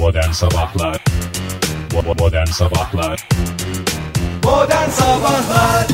Modern Sabahlar Modern Sabahlar Modern Sabahlar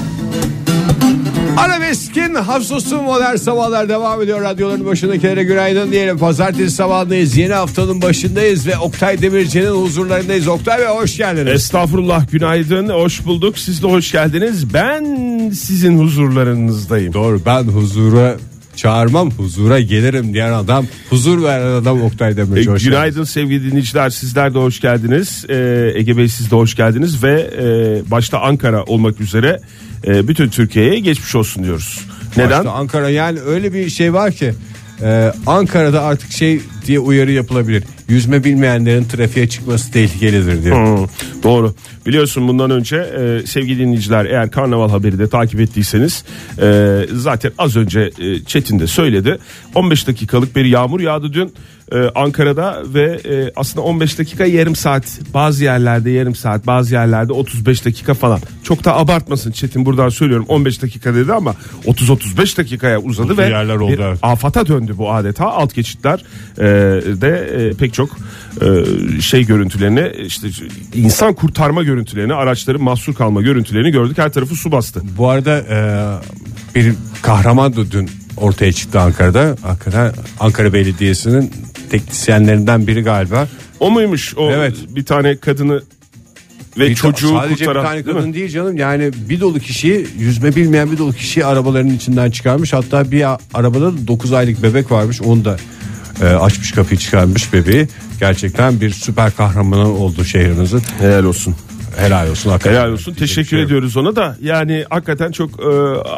Arabeskin hafsosu modern sabahlar devam ediyor. Radyoların başındakilere günaydın diyelim. Pazartesi sabahındayız. Yeni haftanın başındayız ve Oktay Demirci'nin huzurlarındayız. Oktay Bey hoş geldiniz. Estağfurullah günaydın hoş bulduk siz de hoş geldiniz ben sizin huzurlarınızdayım Doğru ben huzura çağırmam huzura gelirim diyen adam huzur veren adam Oktay E, Demirci. Hoş günaydın sevgili dinleyiciler sizler de hoş geldiniz E, Ege Bey siz de hoş geldiniz ve e, başta Ankara olmak üzere e, bütün Türkiye'ye geçmiş olsun diyoruz neden? Başta Ankara yani öyle bir şey var ki e, Ankara'da artık şey diye uyarı yapılabilir. Yüzme bilmeyenlerin trafiğe çıkması tehlikelidir diye. Hmm, doğru. Biliyorsun bundan önce e, sevgili dinleyiciler eğer karnaval haberi de takip ettiyseniz e, zaten az önce e, Çetin de söyledi. 15 dakikalık bir yağmur yağdı dün e, Ankara'da ve e, aslında 15 dakika yarım saat bazı yerlerde yarım saat bazı yerlerde 35 dakika falan. Çok da abartmasın Çetin buradan söylüyorum 15 dakika dedi ama 30-35 dakikaya uzadı Uzun ve yerler oldu, bir afata döndü bu adeta alt geçitler e, de e, pek çok e, şey görüntülerini işte insan kurtarma görüntülerini araçların mahsur kalma görüntülerini gördük her tarafı su bastı. Bu arada e, bir kahraman da dün ortaya çıktı Ankara'da. Hakikaten Ankara Belediyesi'nin teknisyenlerinden biri galiba. O muymuş o Evet. bir tane kadını ve Bir- çocuğu sadece kurtaran bir tane değil kadın değil canım yani bir dolu kişiyi yüzme bilmeyen bir dolu kişiyi arabaların içinden çıkarmış hatta bir arabada da 9 aylık bebek varmış onu da e, açmış kapıyı çıkarmış bebeği gerçekten bir süper kahramanı oldu şehrimizin Helal olsun. helal olsun hakikaten. Helal olsun. Teşekkür şey ediyoruz ona da. Yani hakikaten çok e,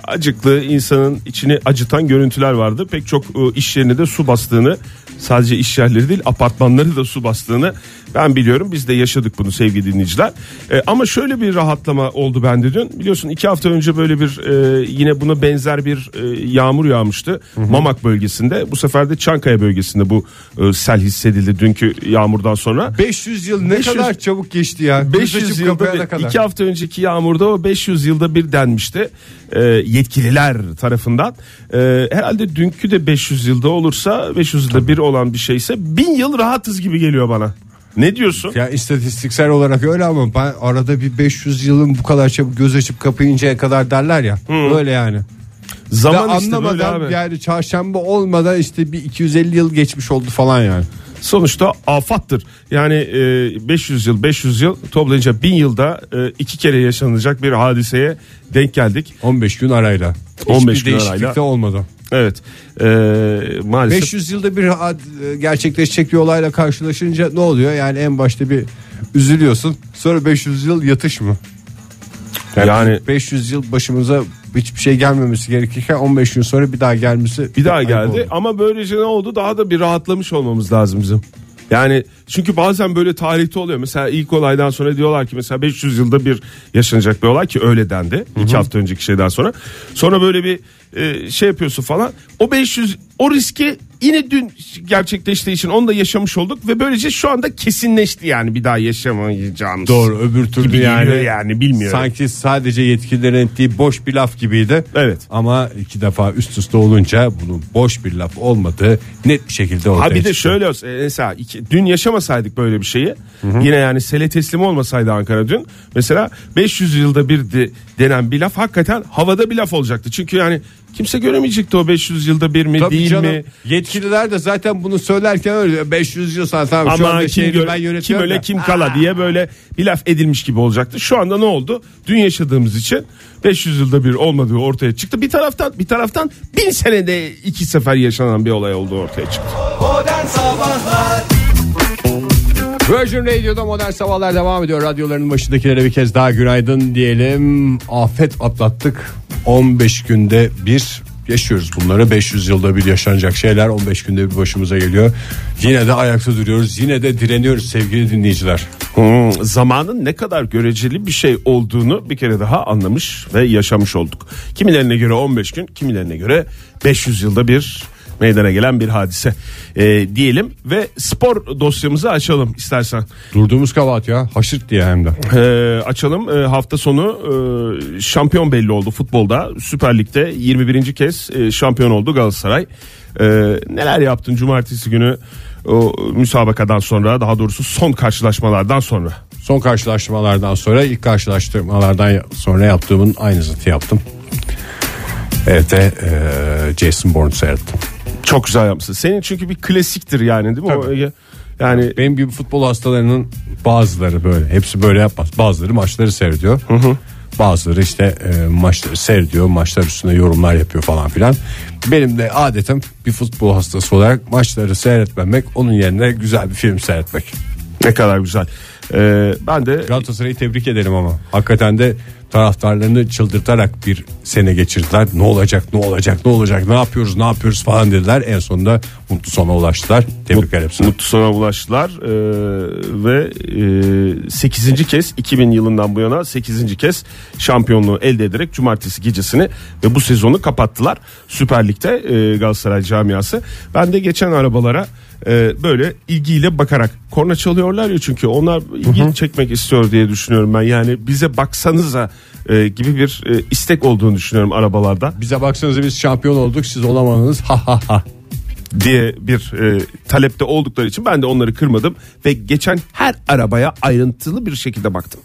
acıklı insanın içini acıtan görüntüler vardı. Pek çok e, iş yerine de su bastığını sadece iş yerleri değil apartmanları da su bastığını ben biliyorum. Biz de yaşadık bunu sevgili dinleyiciler. E, ama şöyle bir rahatlama oldu bende dün. Biliyorsun iki hafta önce böyle bir e, yine buna benzer bir e, yağmur yağmıştı. Mamak bölgesinde. Bu sefer de Çankaya bölgesinde bu e, sel hissedildi dünkü yağmurdan sonra. 500 yıl ne 500 kadar çabuk geçti ya. 500 Kız açıp yılda bir, kadar. iki hafta önceki yağmurda o 500 yılda bir denmişti e, yetkililer tarafından. E, herhalde dünkü de 500 yılda olursa 500 yılda bir olan bir şeyse 1000 yıl rahatız gibi geliyor bana. Ne diyorsun? Ya istatistiksel olarak öyle ama ben arada bir 500 yılın bu kadar çabuk göz açıp kapayıncaya kadar derler ya. Öyle yani. Zaman işte böyle anlamadan abi. yani çarşamba olmadan işte bir 250 yıl geçmiş oldu falan yani. Sonuçta afattır. Yani e, 500 yıl 500 yıl toplayınca 1000 yılda e, iki kere yaşanacak bir hadiseye denk geldik. 15 gün arayla. 15 Hiçbir gün değişiklik arayla. de olmadı. Evet. E, maalesef 500 yılda bir had- gerçekleşecek bir olayla karşılaşınca ne oluyor? Yani en başta bir üzülüyorsun. Sonra 500 yıl yatış mı? yani 500 yıl başımıza hiçbir şey gelmemesi gerekirken 15 gün sonra bir daha gelmesi Bir daha geldi oldu. ama böylece ne oldu? Daha da bir rahatlamış olmamız lazım bizim. Yani çünkü bazen böyle tarihte oluyor. Mesela ilk olaydan sonra diyorlar ki mesela 500 yılda bir yaşanacak bir olay ki öyle dendi. iki hafta önceki şeyden sonra. Sonra böyle bir e, şey yapıyorsun falan. O 500 o riski yine dün gerçekleştiği için onu da yaşamış olduk ve böylece şu anda kesinleşti yani bir daha yaşamayacağımız. Doğru öbür türlü Gibi yani, yani, bilmiyorum. Sanki sadece yetkililerin ettiği boş bir laf gibiydi. Evet. Ama iki defa üst üste olunca bunun boş bir laf olmadığı net bir şekilde ortaya Ha bir de çıktı. şöyle olsa e, mesela iki, dün yaşamasaydık böyle bir şeyi yine yani sele teslim olmasaydı Ankara dün mesela 500 yılda bir de, denen bir laf hakikaten havada bir laf olacaktı. Çünkü yani kimse göremeyecekti o 500 yılda bir mi Tabii değil canım, mi? Yetkililer de zaten bunu söylerken öyle 500 yıl sonra tamam şu Ama anda kim, gör- ben kim öyle da. kim kala diye böyle bir laf edilmiş gibi olacaktı. Şu anda ne oldu? Dün yaşadığımız için 500 yılda bir olmadığı ortaya çıktı. Bir taraftan bir taraftan bin senede iki sefer yaşanan bir olay olduğu ortaya çıktı. Modern Sabahlar Virgin Radio'da modern sabahlar devam ediyor. Radyoların başındakilere bir kez daha günaydın diyelim. Afet atlattık. 15 günde bir yaşıyoruz bunları. 500 yılda bir yaşanacak şeyler 15 günde bir başımıza geliyor. Yine de ayakta duruyoruz. Yine de direniyoruz sevgili dinleyiciler. Hmm, zamanın ne kadar göreceli bir şey olduğunu bir kere daha anlamış ve yaşamış olduk. Kimilerine göre 15 gün, kimilerine göre 500 yılda bir meydana gelen bir hadise Ee, diyelim ve spor dosyamızı açalım istersen. Durduğumuz kabahat ya. Haşırt diye hem de. Ee, açalım Ee, hafta sonu e, şampiyon belli oldu futbolda Süper Lig'de 21. kez e, şampiyon oldu Galatasaray. Ee, neler yaptın cumartesi günü o müsabakadan sonra daha doğrusu son karşılaşmalardan sonra. Son karşılaşmalardan sonra ilk karşılaştırmalardan sonra yaptığımın aynısını yaptım. Evet e, Jason Bourne seyrettim. Çok güzel yapmışsın. Senin çünkü bir klasiktir yani değil mi? O, Tabii. yani Benim gibi futbol hastalarının bazıları böyle. Hepsi böyle yapmaz. Bazıları maçları seyrediyor. Bazıları işte e, maçları seyrediyor. Maçlar üstüne yorumlar yapıyor falan filan. Benim de adetim bir futbol hastası olarak maçları seyretmemek. Onun yerine güzel bir film seyretmek. ne kadar güzel. Ee, ben de Galatasaray'ı tebrik ederim ama. Hakikaten de taraftarlarını çıldırtarak bir sene geçirdiler. Ne olacak ne olacak ne olacak ne yapıyoruz ne yapıyoruz falan dediler. En sonunda mutlu sona ulaştılar. Tebrikler hepsine. mutlu sona ulaştılar Ee, ve e, 8. kez 2000 yılından bu yana 8. kez şampiyonluğu elde ederek cumartesi gecesini ve bu sezonu kapattılar Süper Lig'de e, Galatasaray camiası. Ben de geçen arabalara e, böyle ilgiyle bakarak korna çalıyorlar ya çünkü onlar ilgi çekmek istiyor diye düşünüyorum ben. Yani bize baksanıza e, gibi bir e, istek olduğunu düşünüyorum arabalarda. Bize baksanıza biz şampiyon olduk siz olamadınız ha ha ha. diye bir e, talepte oldukları için ben de onları kırmadım ve geçen her arabaya ayrıntılı bir şekilde baktım.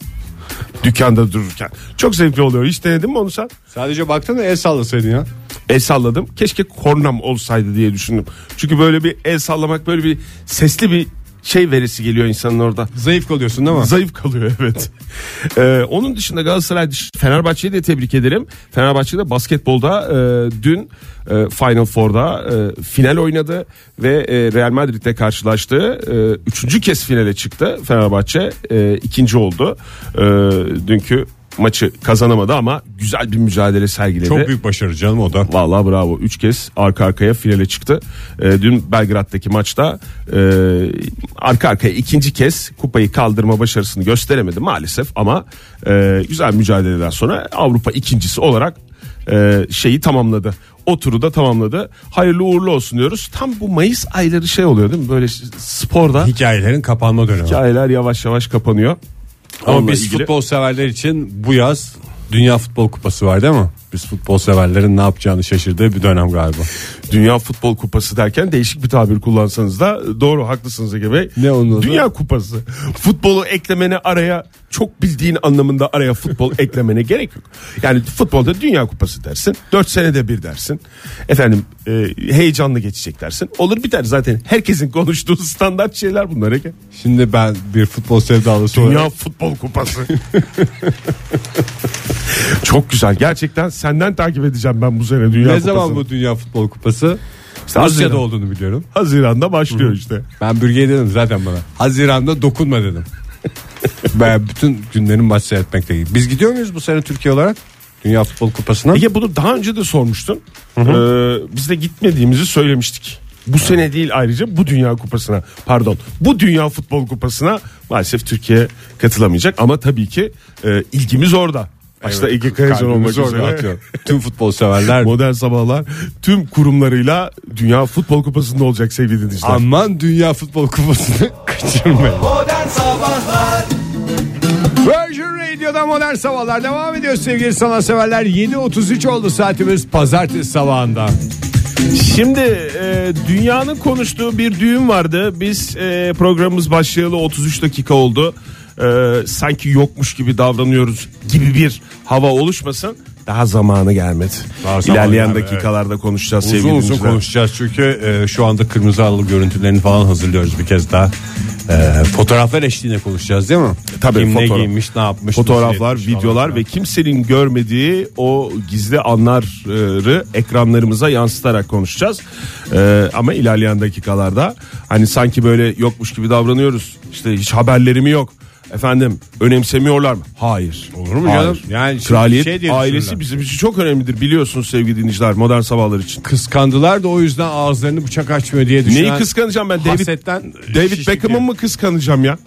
Dükkanda dururken. Çok zevkli oluyor. Hiç denedin mi onu sen? Sadece baktın da el sallasaydın ya. El salladım. Keşke kornam olsaydı diye düşündüm. Çünkü böyle bir el sallamak böyle bir sesli bir şey verisi geliyor insanın orada. Zayıf kalıyorsun değil mi? Zayıf kalıyor evet. Ee, onun dışında Galatasaray Fenerbahçe'yi de tebrik ederim. Fenerbahçe'de basketbolda e, dün e, Final Four'da e, final oynadı ve e, Real Madrid'le karşılaştı. E, üçüncü kez finale çıktı Fenerbahçe. E, ikinci oldu. E, dünkü maçı kazanamadı ama güzel bir mücadele sergiledi. Çok büyük başarı canım o da. Vallahi bravo. Üç kez arka arkaya finale çıktı. Ee, dün Belgrad'daki maçta e, arka arkaya ikinci kez kupayı kaldırma başarısını gösteremedi maalesef ama e, güzel mücadeleden sonra Avrupa ikincisi olarak e, şeyi tamamladı. O turu da tamamladı. Hayırlı uğurlu olsun diyoruz. Tam bu Mayıs ayları şey oluyor değil mi? Böyle sporda Hikayelerin kapanma dönemi. hikayeler yavaş yavaş kapanıyor. Ama Onunla biz ilgili- futbol severler için bu yaz Dünya Futbol Kupası var değil mi? Biz futbol severlerin ne yapacağını şaşırdığı bir dönem galiba. Dünya Futbol Kupası derken değişik bir tabir kullansanız da doğru haklısınız Ege Bey. Ne onun? Dünya Kupası. Futbolu eklemene araya çok bildiğin anlamında araya futbol eklemene gerek yok. Yani futbolda Dünya Kupası dersin. 4 senede bir dersin. Efendim e, heyecanlı geçecek dersin. Olur biter zaten. Herkesin konuştuğu standart şeyler bunlar Ege. Şimdi ben bir futbol sevdalısı Dünya olarak Futbol Kupası. çok güzel. Gerçekten senden takip edeceğim ben bu sene Dünya ne Kupası'nı. zaman bu Dünya Futbol Kupası? İşte Rusya'da Haziran. olduğunu biliyorum. Haziran'da başlıyor işte. Ben bürgeye dedim zaten bana. Haziranda dokunma dedim. ben bütün günlerin maç seyretmekteyim. Biz gidiyor muyuz bu sene Türkiye olarak? Dünya Futbol Kupası'na? Ege bunu daha önce de sormuştun. Ee, biz de gitmediğimizi söylemiştik. Bu sene değil ayrıca bu Dünya Kupası'na pardon bu Dünya Futbol Kupası'na maalesef Türkiye katılamayacak ama tabii ki e, ilgimiz orada. Başta Evet, Ege Kayacan olmak üzere. atıyor. Tüm futbol severler Modern Sabahlar tüm kurumlarıyla Dünya Futbol Kupası'nda olacak sevgili dinleyiciler. aman Dünya Futbol Kupası'nı kaçırmayın. Modern Sabahlar Virgin Radio'da modern sabahlar devam ediyor sevgili sanatseverler. 7.33 oldu saatimiz pazartesi sabahında. Şimdi e, dünyanın konuştuğu bir düğün vardı. Biz e, programımız başlayalı 33 dakika oldu. E, sanki yokmuş gibi davranıyoruz gibi bir hava oluşmasın. Daha zamanı gelmedi. Daha zamanı İlerleyen gelmedi, dakikalarda konuşacağız Uzun sevgili uzun dinleyiciler. konuşacağız çünkü e, şu anda kırmızı halı görüntülerini falan hazırlıyoruz bir kez daha. E, fotoğraflar eşliğinde konuşacağız değil mi? Tabii, Kim fotoğraf. ne giymiş ne yapmış. Fotoğraflar, nasıl etmiş videolar falan ve kimsenin görmediği o gizli anları ekranlarımıza yansıtarak konuşacağız. Ee, ama ilerleyen dakikalarda hani sanki böyle yokmuş gibi davranıyoruz. İşte hiç haberlerimi yok. Efendim önemsemiyorlar mı? Hayır. Olur mu Hayır. canım? Yani şimdi Kraliyet şey diye ailesi düşünürler. bizim için çok önemlidir biliyorsunuz sevgili dinleyiciler modern sabahlar için. Kıskandılar da o yüzden ağızlarını bıçak açmıyor diye düşünen. Neyi kıskanacağım ben? David, Hasetten David şişik Beckham'ı mı kıskanacağım ya?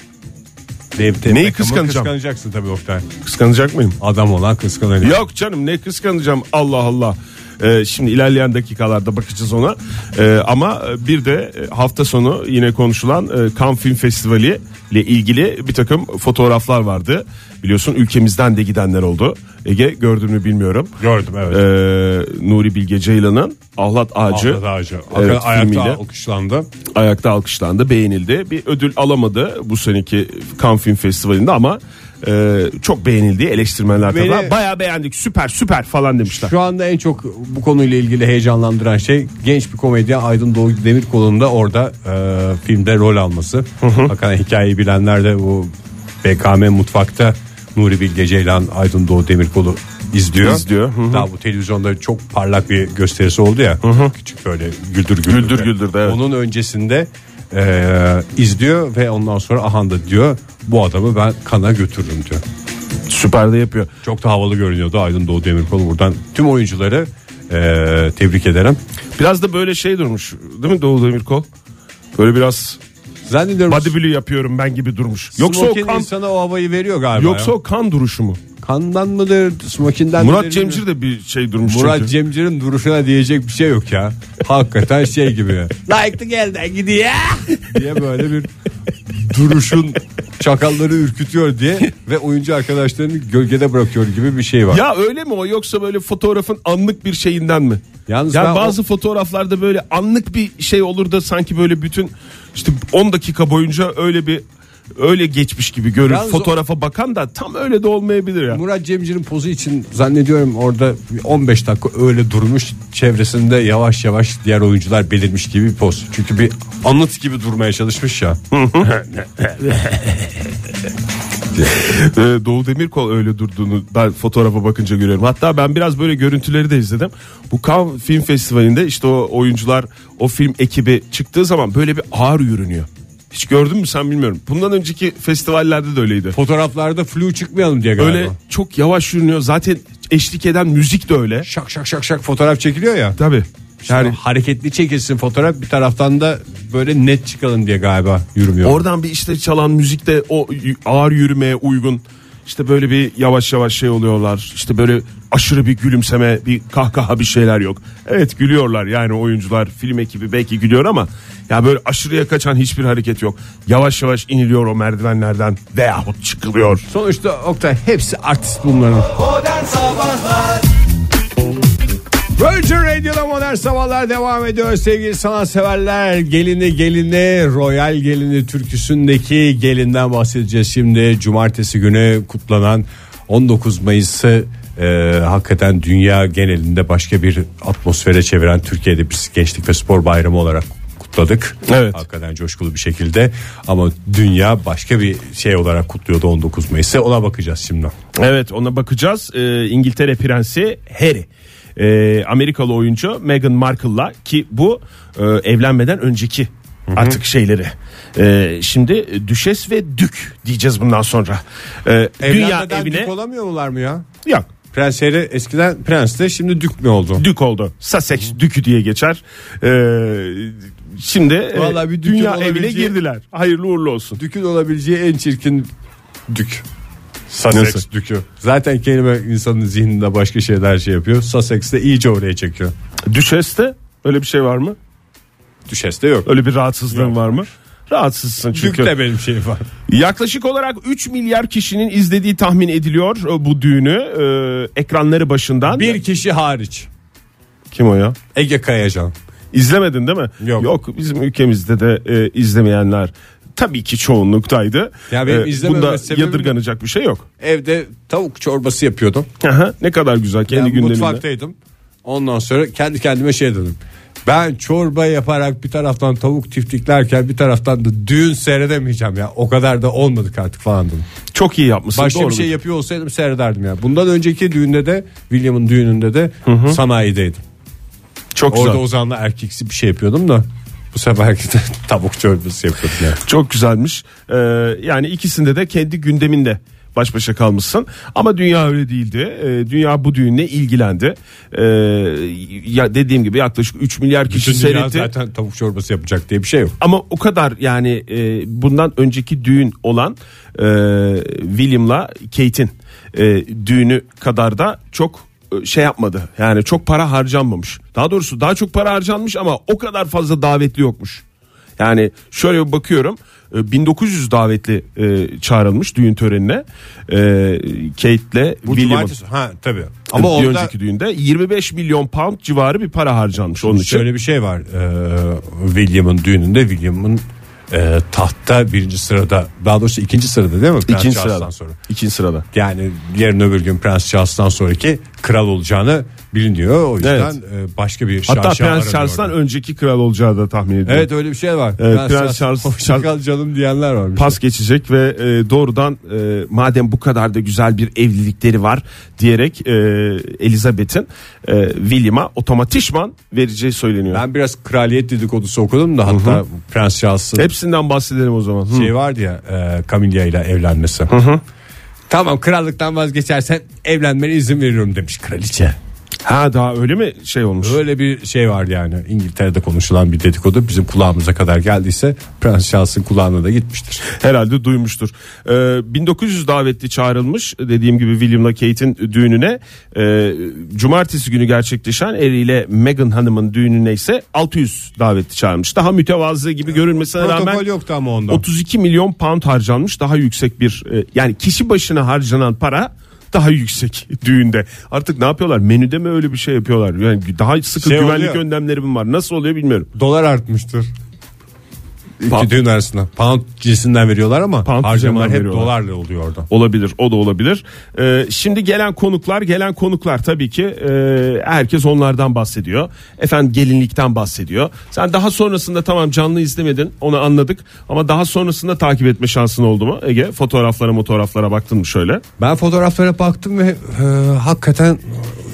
David Neyi kıskanacağım? Kıskanacaksın tabii Oktay. Kıskanacak mıyım? Adam olan kıskanacak. Yok canım ne kıskanacağım Allah Allah. E, şimdi ilerleyen dakikalarda bakacağız ona. E, ama bir de e, hafta sonu yine konuşulan e, Cannes Film Festivali ile ilgili bir takım fotoğraflar vardı. Biliyorsun ülkemizden de gidenler oldu. Ege gördün mü bilmiyorum. Gördüm evet. E, Nuri Bilge Ceylan'ın Ahlat Ağacı, Ahmet Ağacı. Evet, Ayakta filmiyle alkışlandı. ayakta alkışlandı, beğenildi. Bir ödül alamadı bu seneki Cannes Film Festivali'nde ama e, çok beğenildi eleştirmenler Beni- tarafından. Bayağı beğendik süper süper falan demişler. Şu anda en çok bu konuyla ilgili heyecanlandıran şey genç bir komedyen Aydın Doğu Demirkol'un da orada e, filmde rol alması. Hakikaten hikayeyi bilenler de bu BKM Mutfak'ta Nuri Bilge Ceylan Aydın Doğu Demirkol'u izliyor. İzliyor, hı hı. Daha bu televizyonda çok parlak bir gösterisi oldu ya. Küçük böyle güldür güldür. Güldür güldür'de, evet. Onun öncesinde e, izliyor ve ondan sonra aha da diyor bu adamı ben kana götürürüm diyor. Süper de yapıyor. Çok da havalı görünüyordu Aydın Doğu Demirkol buradan. Tüm oyuncuları e, tebrik ederim. Biraz da böyle şey durmuş değil mi Doğu Demirkol? Böyle biraz Zannediyorum bodybuilding yapıyorum ben gibi durmuş. Yoksa o Smokin kan insana o havayı veriyor galiba. yoksa ya. o kan duruşu mu? kandan mıdır, smokinden Murat Cemcir de bir şey durmuş Murat çünkü. Cemcir'in duruşuna diyecek bir şey yok ya. Hakikaten şey gibi. Layıklı geldi gidiyor diye böyle bir duruşun çakalları ürkütüyor diye ve oyuncu arkadaşlarını gölgede bırakıyor gibi bir şey var. Ya öyle mi o yoksa böyle fotoğrafın anlık bir şeyinden mi? Yalnız yani bazı fotoğraflarda böyle anlık bir şey olur da sanki böyle bütün işte 10 dakika boyunca öyle bir öyle geçmiş gibi görür. Yalnız o- Fotoğrafa bakan da tam öyle de olmayabilir ya. Murat Cemcir'in pozu için zannediyorum orada bir 15 dakika öyle durmuş çevresinde yavaş yavaş diğer oyuncular belirmiş gibi bir poz. Çünkü bir anıt gibi durmaya çalışmış ya. Ee, Doğu Demirkol öyle durduğunu ben fotoğrafa bakınca görüyorum. Hatta ben biraz böyle görüntüleri de izledim. Bu Cannes Film Festivali'nde işte o oyuncular o film ekibi çıktığı zaman böyle bir ağır yürünüyor. Hiç gördün mü sen bilmiyorum. Bundan önceki festivallerde de öyleydi. Fotoğraflarda flu çıkmayalım diye galiba. Öyle çok yavaş yürünüyor. Zaten eşlik eden müzik de öyle. şak şak şak şak fotoğraf çekiliyor ya. Tabii. Yani Yani hareketli çekilsin fotoğraf bir taraftan da böyle net çıkalım diye galiba yürümüyor. oradan bir işte çalan müzik de o ağır yürümeye uygun. İşte böyle bir yavaş yavaş şey oluyorlar. İşte böyle aşırı bir gülümseme, bir kahkaha bir şeyler yok. Evet gülüyorlar yani oyuncular, film ekibi belki gülüyor ama ya böyle aşırıya kaçan hiçbir hareket yok. Yavaş yavaş iniliyor o merdivenlerden veyahut çıkılıyor. Sonuçta Oktay hepsi artist bunların. Modern Sabahlar Virgin Radio'da modern sabahlar devam ediyor sevgili sanatseverler. Gelini gelini Royal Gelini türküsündeki gelinden bahsedeceğiz şimdi. Cumartesi günü kutlanan 19 Mayıs'ı e, hakikaten dünya genelinde başka bir atmosfere çeviren Türkiye'de bir gençlik ve spor bayramı olarak kutladık. Evet. Hakikaten coşkulu bir şekilde ama dünya başka bir şey olarak kutluyordu 19 Mayıs'ı ona bakacağız şimdi. Evet ona bakacağız. Ee, İngiltere Prensi Harry. Ee, Amerikalı oyuncu Meghan Markle'la ki bu e, evlenmeden önceki artık şeyleri. Ee, şimdi düşes ve dük diyeceğiz bundan sonra. Ee, dünya evine dük olamıyorlar mı ya? yok. Prens Harry eskiden prensti şimdi dük mü oldu? Dük oldu. Sussex dükü diye geçer. Ee, şimdi e, Vallahi bir dünya evine girdiler. Hayırlı uğurlu olsun. Dükün olabileceği en çirkin dük. Sussex Nasıl? dükü. Zaten kelime insanın zihninde başka şeyler şey yapıyor. Sussex de iyice oraya çekiyor. Düşeste öyle bir şey var mı? Düşes de yok. Öyle bir rahatsızlığın Yok. var mı? Rahatsızsın çünkü. Dük de benim şeyim var. Yaklaşık olarak 3 milyar kişinin izlediği tahmin ediliyor e, bu düğünü e, ekranları başından. Bir kişi hariç. Kim o ya? Ege Kayacan. İzlemedin değil mi? Yok. bizim ülkemizde de e, izlemeyenler tabii ki çoğunluklaydı. Ya benim E, izlememe bunda sebebim- yadırganacak bir şey yok. Evde tavuk çorbası yapıyordum. Aha, ne kadar güzel kendi Ben gündeminde. mutfaktaydım. Ondan sonra kendi kendime şey dedim. Ben çorba yaparak bir taraftan tavuk tiftiklerken bir taraftan da düğün seyredemeyeceğim ya. O kadar da olmadık artık falan dedim. Çok iyi yapmışsın. Başka doğru. bir şey yapıyor olsaydım seyrederdim ya. Bundan önceki düğünde de William'ın düğününde de sanayideydim. Çok güzel. Orada Ozan'la erkeksi bir şey yapıyordum da bu seferki de tavuk çorbası yapıyordum ya. Çok güzelmiş. Ee, yani ikisinde de kendi gündeminde baş başa kalmışsın. Ama dünya öyle değildi. Ee, dünya bu düğünle ilgilendi. Ee, ya dediğim gibi yaklaşık 3 milyar kişi Bütün dünya seyretti. zaten tavuk çorbası yapacak diye bir şey yok. Ama o kadar yani e, bundan önceki düğün olan e, William'la Kate'in e, düğünü kadar da çok e, şey yapmadı. Yani çok para harcanmamış. Daha doğrusu daha çok para harcanmış ama o kadar fazla davetli yokmuş. Yani şöyle bir bakıyorum. e, 1900 davetli e, çağrılmış düğün törenine. E, Kate'le Bu William'ın ha tabii. ama Ama bir orada önceki düğünde 25 milyon pound civarı bir para harcanmış onun için. şöyle bir şey var. Ee, William'ın düğününde William'ın e, tahtta birinci sırada daha doğrusu ikinci sırada değil mi? Prens İkinci Charles'tan sırada. sonra. İkinci sırada. Yani yarın öbür gün Prens Charles'tan sonraki kral olacağını biliniyor. O yüzden Evet. e, başka bir Hatta şaşa Prens Charles'tan önceki kral olacağı da tahmin ediliyor. Evet öyle bir şey var. Evet, Prens Charles- hoşça kal canım diyenler var. pas geçecek ve e, doğrudan e, madem bu kadar da güzel bir evlilikleri var diyerek e, Elizabeth'in e, William'a otomatikman vereceği söyleniyor. Ben biraz kraliyet dedikodusu okudum da hatta Prens Charles'ın Hepsinden bahsedelim o zaman. Hı. şey vardı ya e, Camilla ile evlenmesi. Tamam krallıktan vazgeçersen evlenmene izin veriyorum demiş kraliçe. Ha daha öyle mi şey olmuş? Öyle bir şey var yani İngiltere'de konuşulan bir dedikodu bizim kulağımıza kadar geldiyse Prens Charles'ın kulağına da gitmiştir. Herhalde duymuştur. Ee, 1900 davetli çağrılmış dediğim gibi William'la Kate'in düğününe. Ee, cumartesi günü gerçekleşen Harry ile Meghan Hanım'ın düğününe ise 600 davetli çağrılmış. Daha mütevazı gibi görünmesine Protokol rağmen yoktu ama onda. 32 milyon pound harcanmış. Daha yüksek bir e, yani kişi başına harcanan para daha yüksek düğünde. Artık ne yapıyorlar? Menüde mi öyle bir şey yapıyorlar? Yani daha sıkı Şey güvenlik oluyor. önlemleri mi var? Nasıl oluyor bilmiyorum. Dolar artmıştır. İki düğün arasında. Pound cinsinden veriyorlar ama Pound harcamalar hep veriyorlar. dolarla oluyor orada. Olabilir o da olabilir. Ee, şimdi gelen konuklar gelen konuklar tabii ki e, herkes onlardan bahsediyor. Efendim gelinlikten bahsediyor. Sen daha sonrasında tamam canlı izlemedin onu anladık. Ama daha sonrasında takip etme şansın oldu mu Ege? Fotoğraflara fotoğraflara baktın mı şöyle? Ben fotoğraflara baktım ve e, hakikaten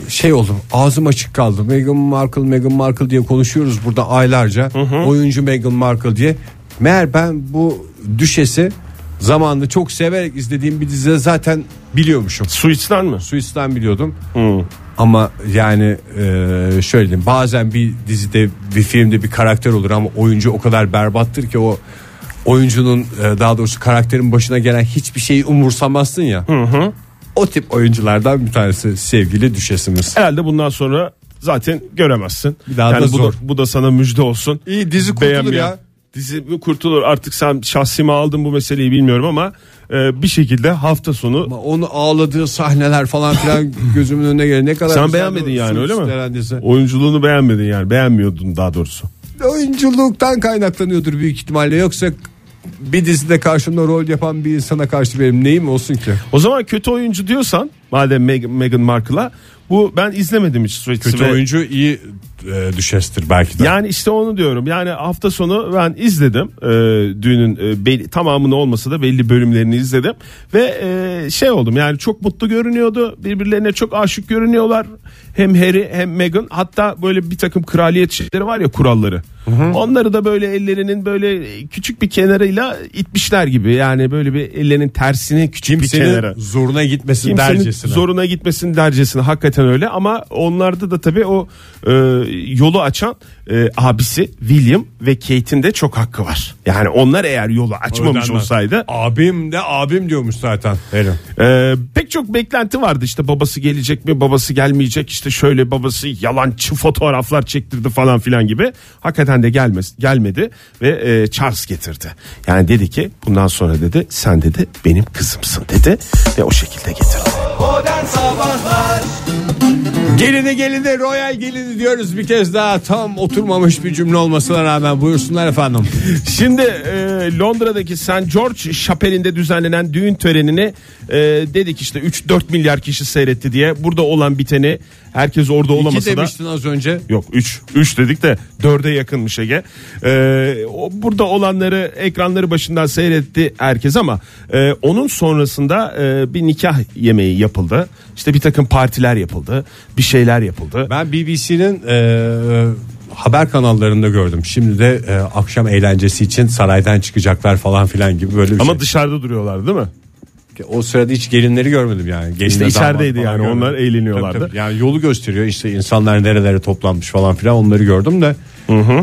şey oldum ağzım açık kaldı. Meghan Markle Meghan Markle diye konuşuyoruz burada aylarca. Oyuncu Meghan Markle diye. Meğer ben bu düşesi zamanında çok severek izlediğim bir dizide zaten biliyormuşum. Suits'ten mi? Suits'ten biliyordum. Hı. Ama yani e, şöyle diyeyim bazen bir dizide bir filmde bir karakter olur ama oyuncu o kadar berbattır ki o oyuncunun e, daha doğrusu karakterin başına gelen hiçbir şeyi umursamazsın ya. O tip oyunculardan bir tanesi sevgili düşesimiz. Herhalde bundan sonra zaten göremezsin. Bir daha da bu zor. Da, bu da sana müjde olsun. İyi, dizi kurtulur Beğenmeyen- ya. Dizi mi kurtulur artık sen şahsime aldın bu meseleyi bilmiyorum ama e, bir şekilde hafta sonu Ama onu ağladığı sahneler falan filan gözümün önüne geliyor. Ne kadar Sen beğenmedin yani, öyle mi? Dizi. oyunculuğunu beğenmedin yani beğenmiyordun daha doğrusu. Oyunculuktan kaynaklanıyordur büyük ihtimalle yoksa bir dizide karşımda rol yapan bir insana karşı benim neyim olsun ki? O zaman kötü oyuncu diyorsan madem Meg- Meghan Markle'a bu ben izlemedim hiç Suits'i Kötü ve- oyuncu iyi e, düşestir belki de. Yani işte onu diyorum. Yani hafta sonu ben izledim. Ee, düğünün e, belli, tamamını olmasa da belli bölümlerini izledim. Ve e, şey oldum yani çok mutlu görünüyordu. Birbirlerine çok aşık görünüyorlar. Hem Harry hem Meghan. Hatta böyle bir takım kraliyet şeyleri var ya kuralları. Onları da böyle ellerinin böyle küçük bir kenarıyla itmişler gibi. Yani böyle bir ellerinin tersini küçük bir kenara. Kimsenin zoruna gitmesin Kimsenin dercesine. zoruna gitmesin dercesine hakikaten öyle ama onlarda da tabii o e, yolu açan e, abisi William ve Kate'in de çok hakkı var. Yani onlar eğer yolu açmamış Ödenmez. olsaydı Abim de abim diyormuş zaten. E, pek çok beklenti vardı işte babası gelecek mi babası gelmeyecek işte şöyle babası yalancı fotoğraflar çektirdi falan filan gibi hakikaten de gelmez, gelmedi ve e, Charles getirdi. Yani dedi ki bundan sonra dedi sen dedi benim kızımsın dedi ve o şekilde getirdi. Modern Sabahlar Gelini gelini royal gelini diyoruz bir kez daha tam oturmamış bir cümle olmasına rağmen buyursunlar efendim. Şimdi e, Londra'daki St. George Şapeli'nde düzenlenen düğün törenini e, dedik işte 3-4 milyar kişi seyretti diye. Burada olan biteni herkes orada İki olamasa da demiştin az önce. Yok 3 3 dedik de 4'e yakınmış Ege. Ee, o, burada olanları ekranları başından seyretti herkes ama e, onun sonrasında e, bir nikah yemeği yapıldı. İşte bir takım partiler yapıldı. Bir şeyler yapıldı. Ben BBC'nin e, haber kanallarında gördüm. Şimdi de e, akşam eğlencesi için saraydan çıkacaklar falan filan gibi böyle bir Ama şey. dışarıda duruyorlar değil mi? O sırada hiç gelinleri görmedim yani. Gelinle İşte içerideydi yani, görmedim. onlar eğleniyorlardı. Tabii, tabii. Yani yolu gösteriyor işte insanlar nerelere toplanmış falan filan onları gördüm de.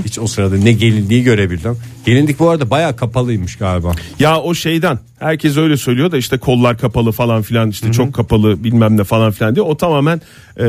Hiç o sırada ne gelinliği görebildim. Gelinlik bu arada bayağı kapalıymış galiba. Ya o şeyden herkes öyle söylüyor da işte kollar kapalı falan filan işte çok kapalı bilmem ne falan filan diye o tamamen e,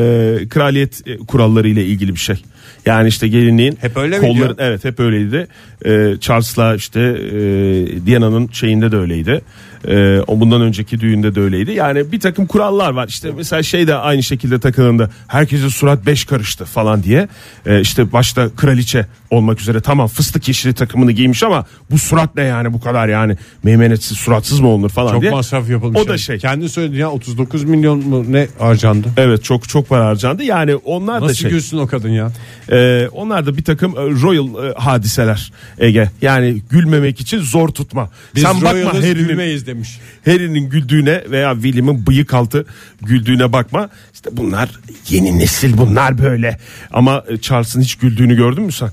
kraliyet kuralları ile ilgili bir şey. Yani işte gelinliğin Hep öyle kolların diyor? evet hep öyleydi. E, Charles'la işte e, Diana'nın şeyinde de öyleydi. E, o bundan önceki düğünde de öyleydi. Yani bir takım kurallar var. İşte mesela şey de aynı şekilde takılında herkesin surat beş karıştı falan diye. E, işte başta kraliçe olmak üzere tamam fıstık yeşili takımını giymiş ama bu surat ne yani bu kadar yani meymenetsiz suratsız mı olunur falan Çok diye. masraf yapılmış. O da şey. Kendi söyledi ya 39 milyon mu ne harcandı? Evet çok çok para harcandı. Yani onlar da Nasıl şey. gülsün o kadın ya? Ee, onlar da bir takım e, royal e, hadiseler Ege. Yani gülmemek için zor tutma. Biz Sen bakma Harry'nin gülmeyiz demiş. Harry'nin güldüğüne veya William'ın bıyık altı güldüğüne bakma. İşte bunlar yeni nesil bunlar böyle. Ama e, Charles'ın hiç güldüğünü gördün mü sen?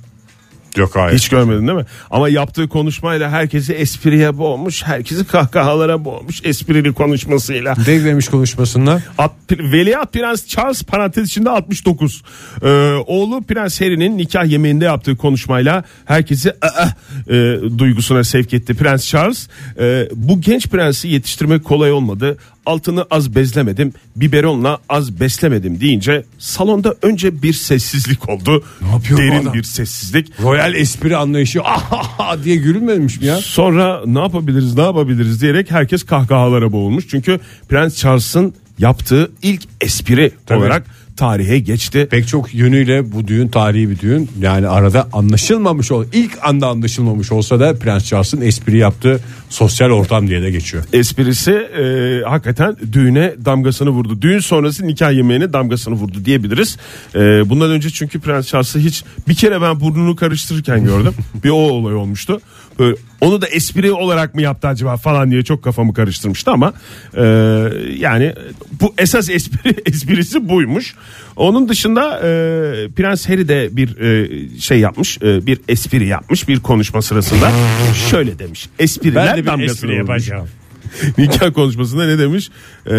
Yok hayır. Hiç görmedin değil mi? Ama yaptığı konuşmayla herkesi espriye boğmuş, herkesi kahkahalara boğmuş esprili konuşmasıyla. Ne demiş konuşmasında? At, Veliaht Prens Charles parantez içinde 69. Ee, oğlu Prens Harry'nin nikah yemeğinde yaptığı konuşmayla herkesi "Aa!" e, duygusuna sevk etti Prens Charles. E, bu genç prensi yetiştirmek kolay olmadı. Altını az bezlemedim, biberonla az beslemedim deyince salonda önce bir sessizlik oldu. Ne yapıyor Derin adam? bir sessizlik. Royal espri anlayışı ah diye gülünmemiş mi ya? Sonra ne yapabiliriz ne yapabiliriz diyerek herkes kahkahalara boğulmuş. Çünkü Prens Charles'ın yaptığı ilk espri Tabii. olarak tarihe geçti. Pek çok yönüyle bu düğün tarihi bir düğün. Yani arada anlaşılmamış ol. ilk anda anlaşılmamış olsa da Prens Charles'ın espri yaptığı sosyal ortam diye de geçiyor. Esprisi e, hakikaten düğüne damgasını vurdu. Düğün sonrası nikah yemeğine damgasını vurdu diyebiliriz. E, bundan önce çünkü Prens Charles'ı hiç bir kere ben burnunu karıştırırken gördüm. bir o olay olmuştu. Onu da espri olarak mı yaptı acaba falan diye çok kafamı karıştırmıştı ama e, yani bu esas espri esprisi buymuş. Onun dışında e, Prens Harry de bir e, şey yapmış, e, bir espri yapmış bir konuşma sırasında. Şöyle demiş. Espriler damgasını vurmuş. Nikah konuşmasında ne demiş? Ee,